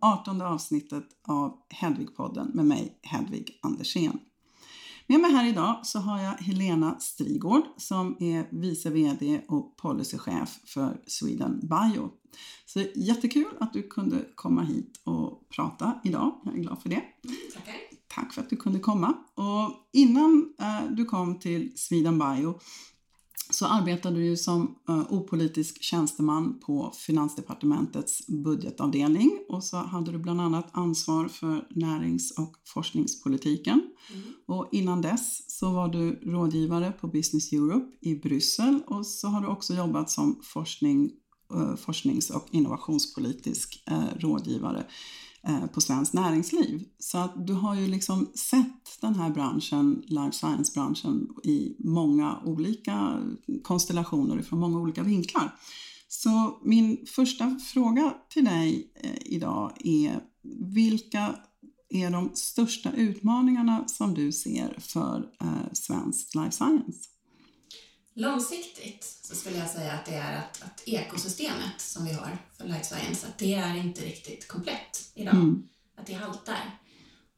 18 avsnittet av Hedvigpodden med mig, Hedvig Andersén. Med mig här idag så har jag Helena Strigård som är vice VD och policychef för Sweden Bio. Så jättekul att du kunde komma hit och prata idag. Jag är glad för det. Tackar. Tack för att du kunde komma. Och innan eh, du kom till Sweden Bio så arbetade du ju som uh, opolitisk tjänsteman på Finansdepartementets budgetavdelning och så hade du bland annat ansvar för närings och forskningspolitiken. Mm. Och innan dess så var du rådgivare på Business Europe i Bryssel och så har du också jobbat som forskning, uh, forsknings och innovationspolitisk uh, rådgivare Eh, Eh, på svenskt näringsliv. Så att du har ju liksom sett den här branschen, life science-branschen, i många olika konstellationer från många olika vinklar. Så min första fråga till dig eh, idag är vilka är de största utmaningarna som du ser för eh, svensk life science? Långsiktigt så skulle jag säga att det är att, att ekosystemet som vi har för life science, att det är inte riktigt komplett idag. Mm. Att det haltar.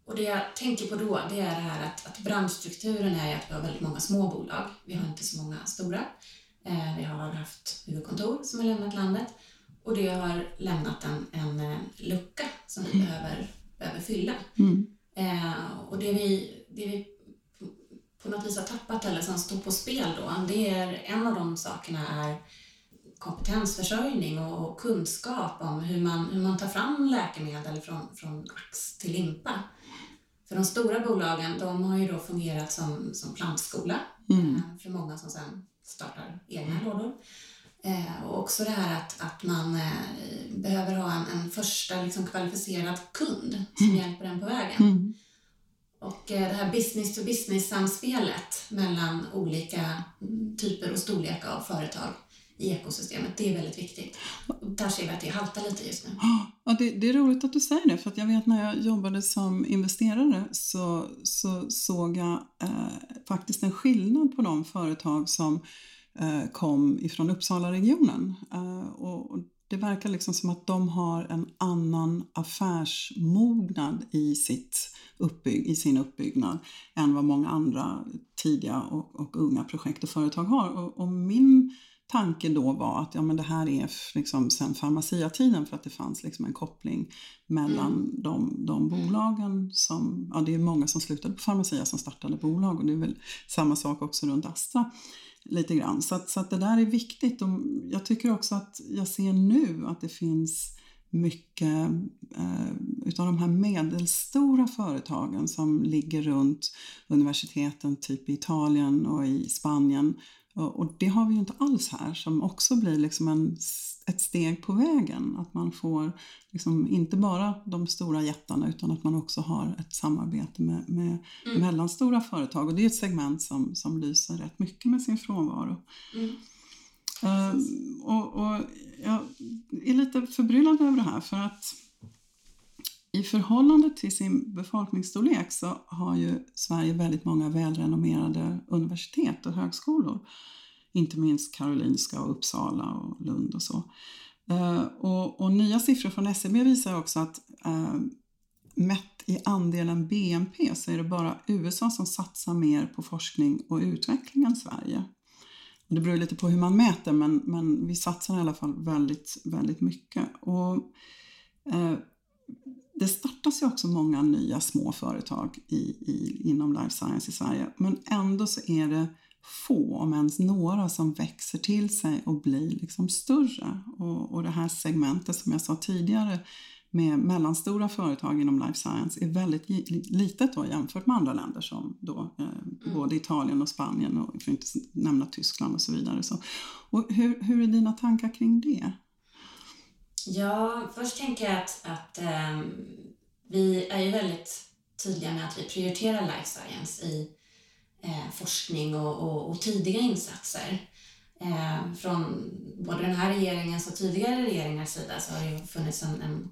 Och det jag tänker på då, det är det här att, att branschstrukturen är att vi har väldigt många små bolag. Vi har inte så många stora. Eh, vi har haft huvudkontor som har lämnat landet och det har lämnat en, en eh, lucka som vi mm. behöver, behöver fylla. Mm. Eh, och det vi, det vi vis har tappat eller som står på spel då, det är en av de sakerna är kompetensförsörjning och kunskap om hur man, hur man tar fram läkemedel från, från ax till limpa. För de stora bolagen, de har ju då fungerat som, som plantskola mm. Eh, för många som sen startar egna mm. lådor. Eh, och också det här att, att man eh, behöver ha en, en första liksom, kvalificerad kund som mm. hjälper en på vägen. Och eh, det här business to business samspelet mellan olika mm, typer och storlekar av företag i ekosystemet, det är väldigt viktigt. Där ser vi att det haltar lite just nu. Ja, det, det, är roligt att du säger det, för att jag vet när jag jobbade som investerare så, så såg jag eh, faktiskt en skillnad på de företag som eh, kom ifrån Uppsala-regionen. Eh, och, det verkar liksom som att de har en annan affärsmognad i, sitt uppbygg, i sin uppbyggnad än vad många andra tidiga och, och unga projekt och företag har. Och, och, min tanke då var att ja, men det här är liksom sen farmaciatiden för att det fanns liksom en koppling mellan mm. de, de bolagen som, ja det är många som slutade på Pharmacia som startade bolag och det är väl samma sak också runt Astra lite grann. Så, att, så att det där är viktigt. Och jag tycker också att jag ser nu att det finns mycket eh, utav de här medelstora företagen som ligger runt universiteten, typ i Italien och i Spanien. Och, och det har vi ju inte alls här, som också blir liksom en ett steg på vägen. Att man får liksom inte bara de stora jättarna utan att man också har ett samarbete med, med mm. mellanstora företag. Och det är ett segment som, som lyser rätt mycket med sin frånvaro. Mm. Uh, och, och jag är lite förbryllad över det här för att i förhållande till sin befolkningsstorlek så har ju Sverige väldigt många välrenommerade universitet och högskolor inte minst Karolinska och Uppsala och Lund och så. Ehm, och, och nya siffror från SCB visar också att eh, mätt i andelen BNP så är det bara USA som satsar mer på forskning och utveckling än Sverige. Det beror lite på hur man mäter men, men vi satsar i alla fall väldigt, väldigt mycket. Och, eh, det startas ju också många nya små företag i, i, inom life science i Sverige men ändå så är det få, om ens några, som växer till sig och blir liksom större. Och, och det här segmentet som jag sa tidigare med mellanstora företag inom life science är väldigt litet då jämfört med andra länder som då, eh, mm. både Italien och Spanien och för att inte nämna Tyskland och så vidare. Så, och hur, hur är dina tankar kring det? Ja, först tänker jag att, att eh, vi är ju väldigt tydliga med att vi prioriterar life science i eh, forskning och, och, och, tidiga insatser. Eh, från både den här regeringens och tidigare regeringars sida så har det funnits en, en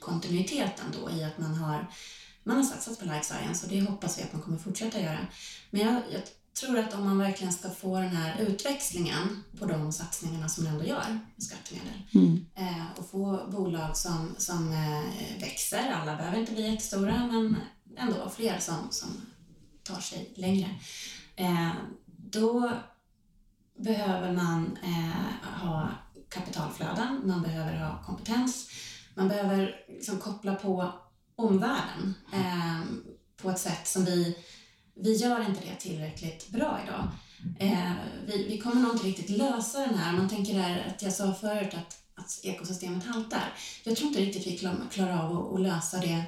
kontinuitet ändå i att man har, man har satsat på life science och det hoppas vi att man kommer fortsätta göra. Men jag, jag tror att om man verkligen ska få den här utväxlingen på de satsningarna som man ändå gör med skattemedel mm. eh, och få bolag som, som eh, växer, alla behöver inte bli jättestora men ändå fler som, som tar sig längre, eh, då behöver man eh, ha kapitalflöden, man behöver ha kompetens, man behöver liksom koppla på omvärlden eh, på ett sätt som vi vi gör inte det tillräckligt bra idag. Eh, vi, vi kommer nog inte riktigt lösa den här. Man tänker där att jag sa förut att, att ekosystemet haltar. Jag tror inte riktigt vi klarar av att, att lösa det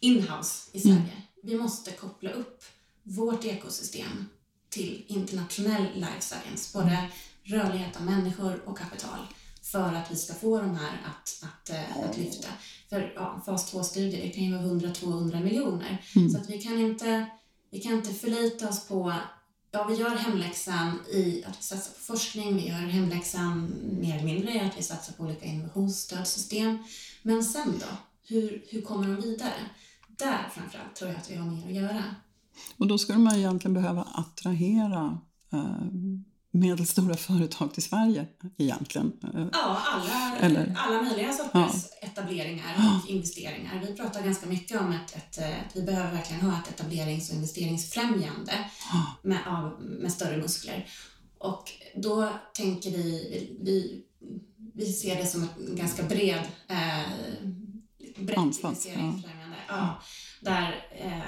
inhouse i Sverige. Mm. Vi måste koppla upp vårt ekosystem till internationell life science, både rörlighet av människor och kapital för att vi ska få de här att, att, att, att lyfta. För ja, fas 2-studier, det kan ju vara 100-200 miljoner. Mm. Så att vi kan inte vi kan inte förlita oss på Ja, vi gör hemläxan i att vi satsar på forskning, vi gör hemläxan mer eller mindre i att vi satsar på olika innovationsstödsystem. Men sen då? Hur, hur kommer de vidare? Där framförallt tror jag att vi har mer att göra. Och då skulle man egentligen behöva attrahera eh, medelstora företag till Sverige egentligen? Ja, alla, Eller? alla möjliga sorters ja. etableringar och investeringar. Vi pratar ganska mycket om att, ett, att vi behöver verkligen ha ett etablerings och investeringsfrämjande med, av, med större muskler. Och då tänker vi, vi, vi ser det som en ganska bred, eh, brett investeringsfrämjande. Ja. ja. där eh,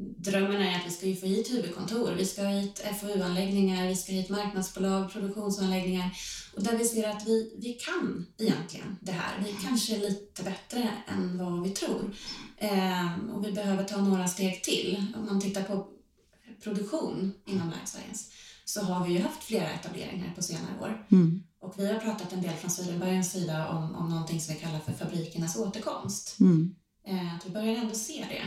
drömmen är att vi ska ju få hit huvudkontor, vi ska ha hit FoU-anläggningar, vi ska hit marknadsbolag, produktionsanläggningar och där vi ser att vi, vi kan egentligen det här. Vi kanske är lite bättre än vad vi tror. Eh, och vi behöver ta några steg till. Om man tittar på produktion inom life science så har vi ju haft flera etableringar på senare år. Mm. Och vi har pratat en del från Swedenbergens sida om, om någonting som vi kallar för fabrikernas återkomst. Mm. Eh, att vi börjar ändå se det.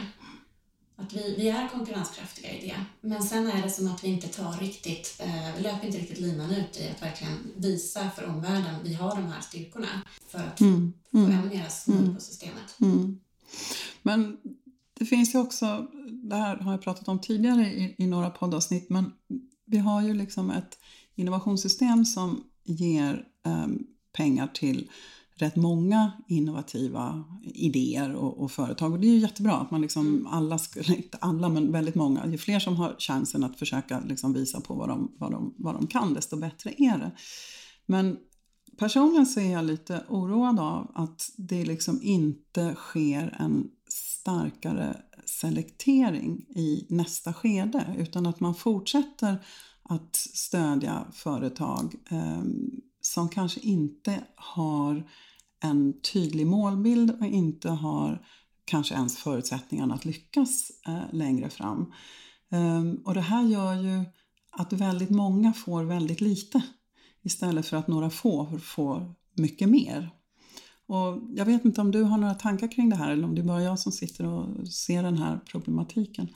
Att vi, vi är konkurrenskraftiga i det. Men sen är det som att vi inte tar riktigt, eh, vi löper inte riktigt linan ut i att verkligen visa för omvärlden vi har de här styrkorna för att mm. få mm. ännu mer snurr mm. på systemet. Mm. Men det finns ju också, det här har jag pratat om tidigare i, i några poddavsnitt, men vi har ju liksom ett innovationssystem som ger eh, pengar till rätt många innovativa idéer och, och, företag. Och det är ju jättebra att man liksom mm. alla, inte alla men väldigt många, ju fler som har chansen att försöka liksom visa på vad de, vad, de, vad de kan desto bättre är det. Men personligen så är jag lite oroad av att det liksom inte sker en starkare selektering i nästa skede utan att man fortsätter att stödja företag eh, som kanske inte har en tydlig målbild och inte har kanske ens förutsättningarna att lyckas eh, längre fram. Ehm, och det här gör ju att väldigt många får väldigt lite istället för att några få får mycket mer. Och jag vet inte om du har några tankar kring det här eller om det är bara jag som sitter och ser den här problematiken.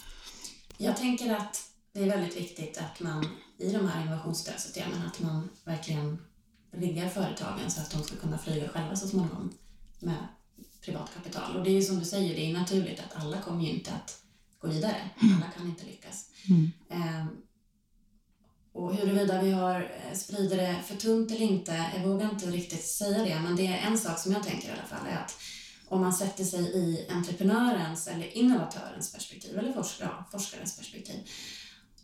Jag tänker att det är väldigt viktigt att man i de här innovationsstödsystemen att man verkligen riggar företagen så att de ska kunna flyga själva så småningom med privat kapital. Och det är ju som du säger, det är naturligt att alla kommer ju inte att gå vidare. Mm. Alla kan inte lyckas. Mm. Um, och huruvida vi har eh, sprider det för tunt eller inte, jag vågar inte riktigt säga det, men det är en sak som jag tänker i alla fall är att om man sätter sig i entreprenörens eller innovatörens perspektiv, eller forsk ja, forskarens perspektiv,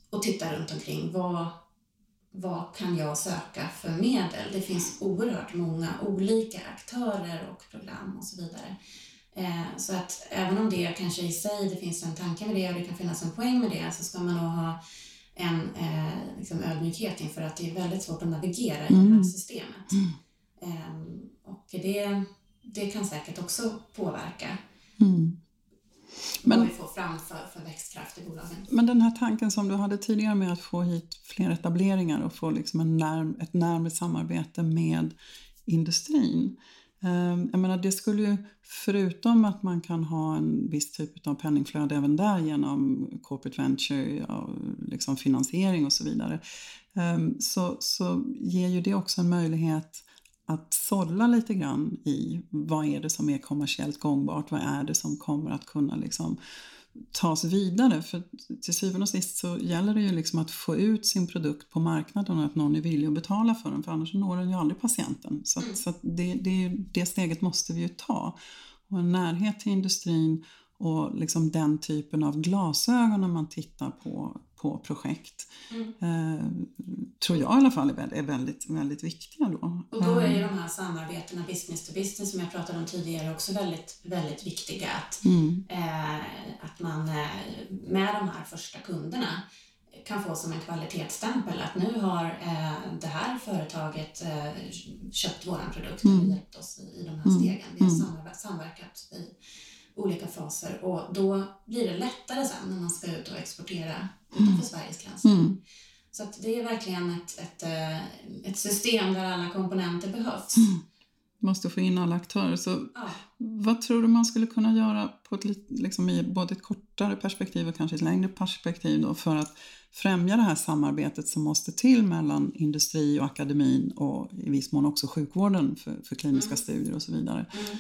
och tittar runt omkring, vad, vad kan jag söka för medel? Det finns oerhört många olika aktörer och program och så vidare. Eh, så att även om det kanske i sig, det finns en tanke med det och det kan finnas en poäng med det, så ska man nog ha en eh, liksom ödmjukhet inför att det är väldigt svårt att navigera i mm. det här mm. systemet. Mm. Eh, och det, det kan säkert också påverka. Mm. Men, vad vi får fram för, för växtkraft i bolagen. Men den här tanken som du hade tidigare med att få hit fler etableringar och få liksom en närm, ett närmare samarbete med industrin. Ehm, jag menar, det skulle ju, förutom att man kan ha en viss typ av penningflöde även där genom corporate venture, och liksom finansiering och så vidare, ehm, så, så ger ju det också en möjlighet att sålla lite grann i vad är det som är kommersiellt gångbart, vad är det som kommer att kunna liksom tas vidare. För till syvende och sist så gäller det ju liksom att få ut sin produkt på marknaden och att någon är villig att betala för den för annars når den ju aldrig patienten. Så, att, mm. så att det, det, det steget måste vi ju ta. Och en närhet till industrin och liksom den typen av glasögon när man tittar på, på projekt mm. eh, tror jag i alla fall är väldigt, är väldigt, väldigt viktiga då. Och då är ju de här samarbetena business to business som jag pratade om tidigare också väldigt, väldigt viktiga. Att, mm. eh, att man eh, med de här första kunderna kan få som en kvalitetsstämpel att nu har eh, det här företaget eh, köpt våran produkt mm. och hjälpt oss i, de här mm. stegen. Vi har mm. samverkat i olika faser och då blir det lättare sen när man ska ut och exportera utanför mm. Sveriges gränser. Mm. Så det är verkligen ett, ett, eh, ett system där alla komponenter behövs. Mm. Måste få in alla aktörer. Så ja. Vad tror du man skulle kunna göra på ett, liksom i både ett kortare perspektiv och kanske ett längre perspektiv då för att främja det här samarbetet som måste till mellan industri och akademin och i viss mån också sjukvården för, för kliniska mm. studier och så vidare? Mm.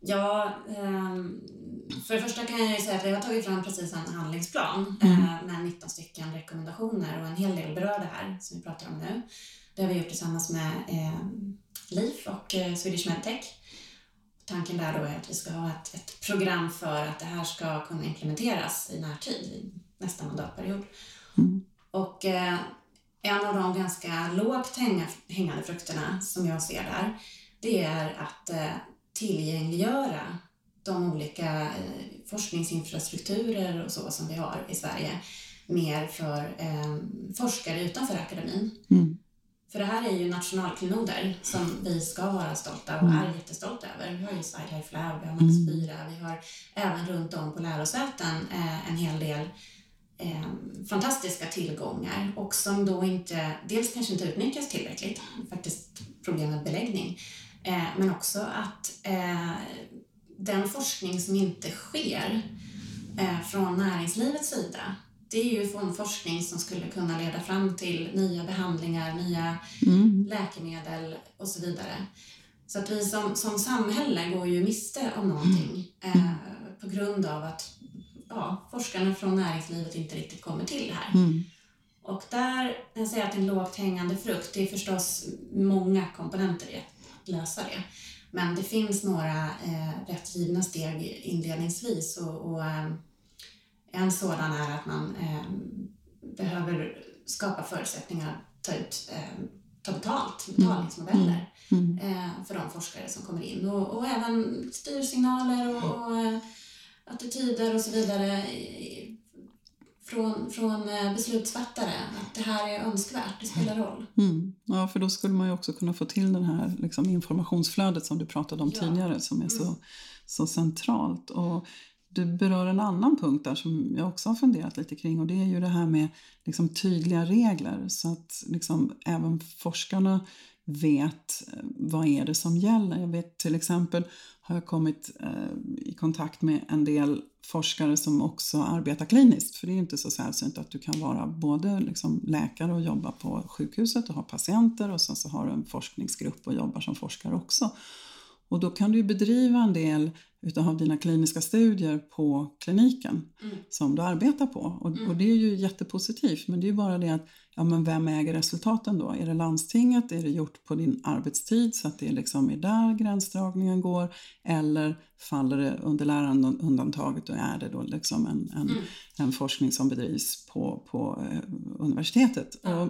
Ja, ehm, för det första kan jag ju säga att vi har tagit fram precis en handlingsplan mm. Eh, med 19 stycken rekommendationer och en hel del berör det här som vi pratar om nu. Det har vi gjort tillsammans med ehm, LIF och eh, Swedish Medtech. Tanken där då är att vi ska ha ett, ett program för att det här ska kunna implementeras i närtid, i nästa mandatperiod. Mm. Och eh, en av de ganska lågt hängande frukterna som jag ser där, det är att tillgängliggöra de olika eh, forskningsinfrastrukturer och så som vi har i Sverige mer för eh, forskare utanför akademin. Mm. För det här är ju nationalklenoder som vi ska vara stolta och mm. är jättestolta över. Vi har ju SciLife Lab, vi har Max 4, mm. vi har även runt om på lärosäten eh, en hel del eh, fantastiska tillgångar och som då inte, dels kanske inte utnyttjas tillräckligt, faktiskt problem med beläggning, Eh, men också att eh, den forskning som inte sker eh, från näringslivets sida det är ju en forskning som skulle kunna leda fram till nya behandlingar, nya mm. läkemedel och så vidare. Så att vi som, som samhälle går ju miste om någonting eh, på grund av att ja, forskarna från näringslivet inte riktigt kommer till det här. Mm. Och där, jag säger att en lågt hängande frukt, det är förstås många komponenter i lösa det. Men det finns några eh, rätt givna steg inledningsvis och, och eh, en sådan är att man eh, behöver skapa förutsättningar att ta, ut, eh, ta betalt, mm. betalningsmodeller mm. Mm. Eh, för de forskare som kommer in och, och även styrsignaler och, och eh, attityder och så vidare från, från eh, beslutsfattare att det här är önskvärt, det spelar roll. Mm. Ja, för då skulle man ju också kunna få till det här liksom, informationsflödet som du pratade om ja. tidigare som är mm. så, så centralt. Och du berör en annan punkt där som jag också har funderat lite kring och det är ju det här med liksom, tydliga regler så att liksom, även forskarna vet eh, vad är det som gäller. Jag vet till exempel har jag kommit eh, i kontakt med en del forskare som också arbetar kliniskt. För det är inte så sällsynt att du kan vara både liksom läkare och jobba på sjukhuset och ha patienter och sen så har du en forskningsgrupp och jobbar som forskare också. Och då kan du bedriva en del utav dina kliniska studier på kliniken mm. som du arbetar på. Och, mm. och, det är ju jättepositivt men det är ju bara det att ja, men vem äger resultaten då? Är det landstinget? Är det gjort på din arbetstid så att det liksom är där gränsdragningen går? Eller faller det under lärarundantaget och är det då liksom en, en, mm. en forskning som bedrivs på, på eh, universitetet? Ja. Och,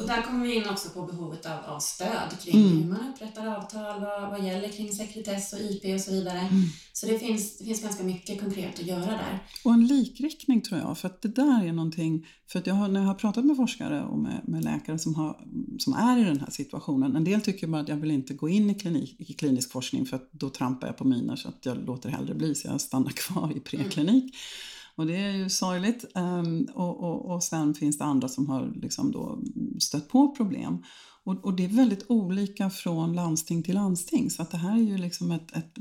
och där kommer vi in också på behovet av, av stöd kring mm. hur man upprättar avtal, vad, vad gäller kring sekretess och IP och så vidare. Mm. Så det finns, det finns ganska mycket konkret att göra där. Och en likriktning tror jag, för att det där är någonting, för att jag har, när jag har pratat med forskare och med, med läkare som, har, som är i den här situationen, en del tycker bara att jag vill inte gå in i, klinik, i klinisk forskning för att då trampar jag på miner så att jag låter hellre bli så jag stannar kvar i preklinik. Mm. Och det är ju sorgligt. Um, och, och, och sen finns det andra som har liksom då stött på problem. Och, och, det är väldigt olika från landsting till landsting. Så att det här är ju liksom ett, ett,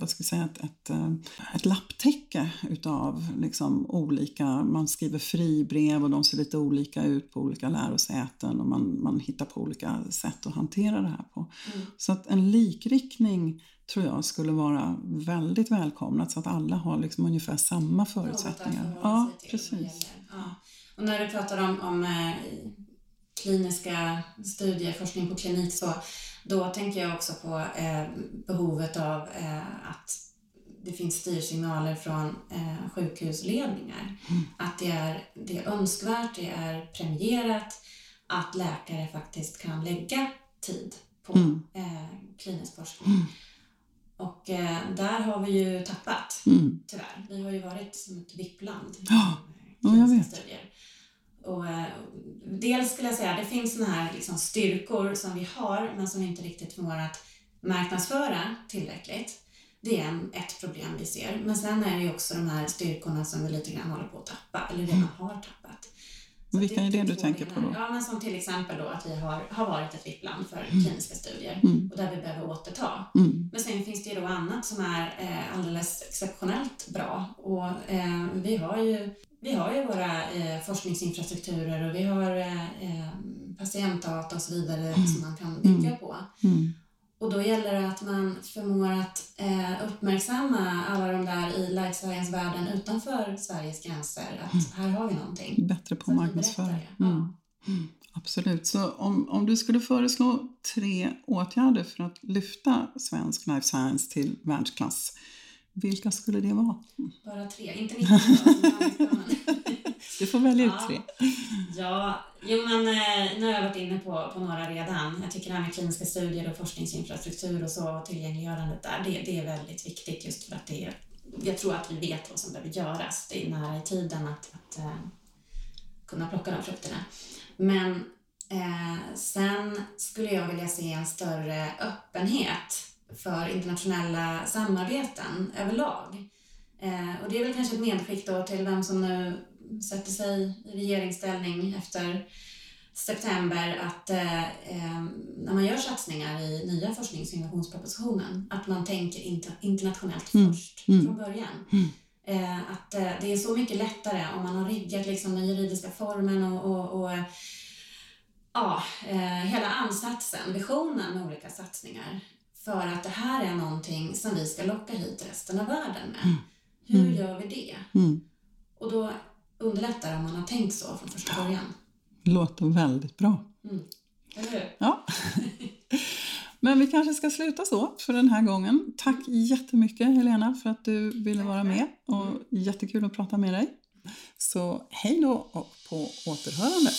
vad ska jag säga, ett, ett, eh, ett lapptäcke utav liksom olika, man skriver fribrev och de ser lite olika ut på olika lärosäten och man, man hittar på olika sätt att hantera det här på. Mm. Så att en likriktning tror jag skulle vara väldigt välkomnat så att alla har liksom ungefär samma förutsättningar. Ja, precis. Ja. Och när du pratar om, om eh, kliniska studier, forskning på klinik så då tänker jag också på eh, behovet av eh, att det finns styrsignaler från eh, sjukhusledningar. Mm. Att det är, det är önskvärt, det är premierat att läkare faktiskt kan lägga tid på mm. eh, klinisk forskning. Mm. Och eh, där har vi ju tappat, mm. tyvärr. Vi har ju varit som ett vippland. Ja, ja jag vet. Studier. Och, eh, dels skulle jag säga att det finns såna här liksom, styrkor som vi har men som vi inte riktigt förmår att marknadsföra tillräckligt. Det är en, ett problem vi ser. Men sen är det ju också de här styrkorna som vi lite grann håller på att tappa, eller redan mm. har tappat. Så Vilka är det du tänker på då? Ja, men som till exempel då att vi har, har varit ett vippland för mm. kliniska studier mm. och där vi behöver återta. Mm. Men sen finns det ju då annat som är eh, alldeles exceptionellt bra och eh, vi har ju vi har ju våra eh, forskningsinfrastrukturer och vi har eh, eh patientdata och så vidare mm. som man kan bygga mm. på. Mm. Och då gäller det att man förmår att eh, uppmärksamma alla de där i life science-världen utanför Sveriges gränser att mm. här har vi någonting. Bättre på marknadsföring. Mm. Mm. Absolut. Så om, om du skulle föreslå tre åtgärder för att lyfta svensk life science till världsklass, vilka skulle det vara? Bara tre, inte 19 Du får välja ut tre. Ja, jo men eh, nu har jag varit inne på, på några redan. Jag tycker det här med kliniska studier och forskningsinfrastruktur och så, tillgängliggörandet där, det, det är väldigt viktigt just för att det är, jag tror att vi vet vad som behöver göras. Det är nära i tiden att, att uh, kunna plocka de frukterna. Men eh, sen skulle jag vilja se en större öppenhet för internationella samarbeten överlag. Eh, och det är väl kanske ett medskick då till vem som nu sätter sig i regeringsställning efter september att eh, eh, när man gör satsningar i nya forsknings och innovationspropositionen att man tänker inter internationellt mm. först mm. från början. Mm. Eh, att eh, det är så mycket lättare om man har riggat liksom, den juridiska formen och, och, och ja, eh, hela ansatsen, visionen med olika satsningar för att det här är någonting som vi ska locka hit resten av världen med. Mm. Hur mm. gör vi det? Mm. Och då underlättar om man har tänkt så från första början. Låter väldigt bra. Mm. Eller hur? Ja. Men vi kanske ska sluta så för den här gången. Tack jättemycket Helena för att du ville vara med och mm. jättekul att prata med dig. Så hej då och på återhörande.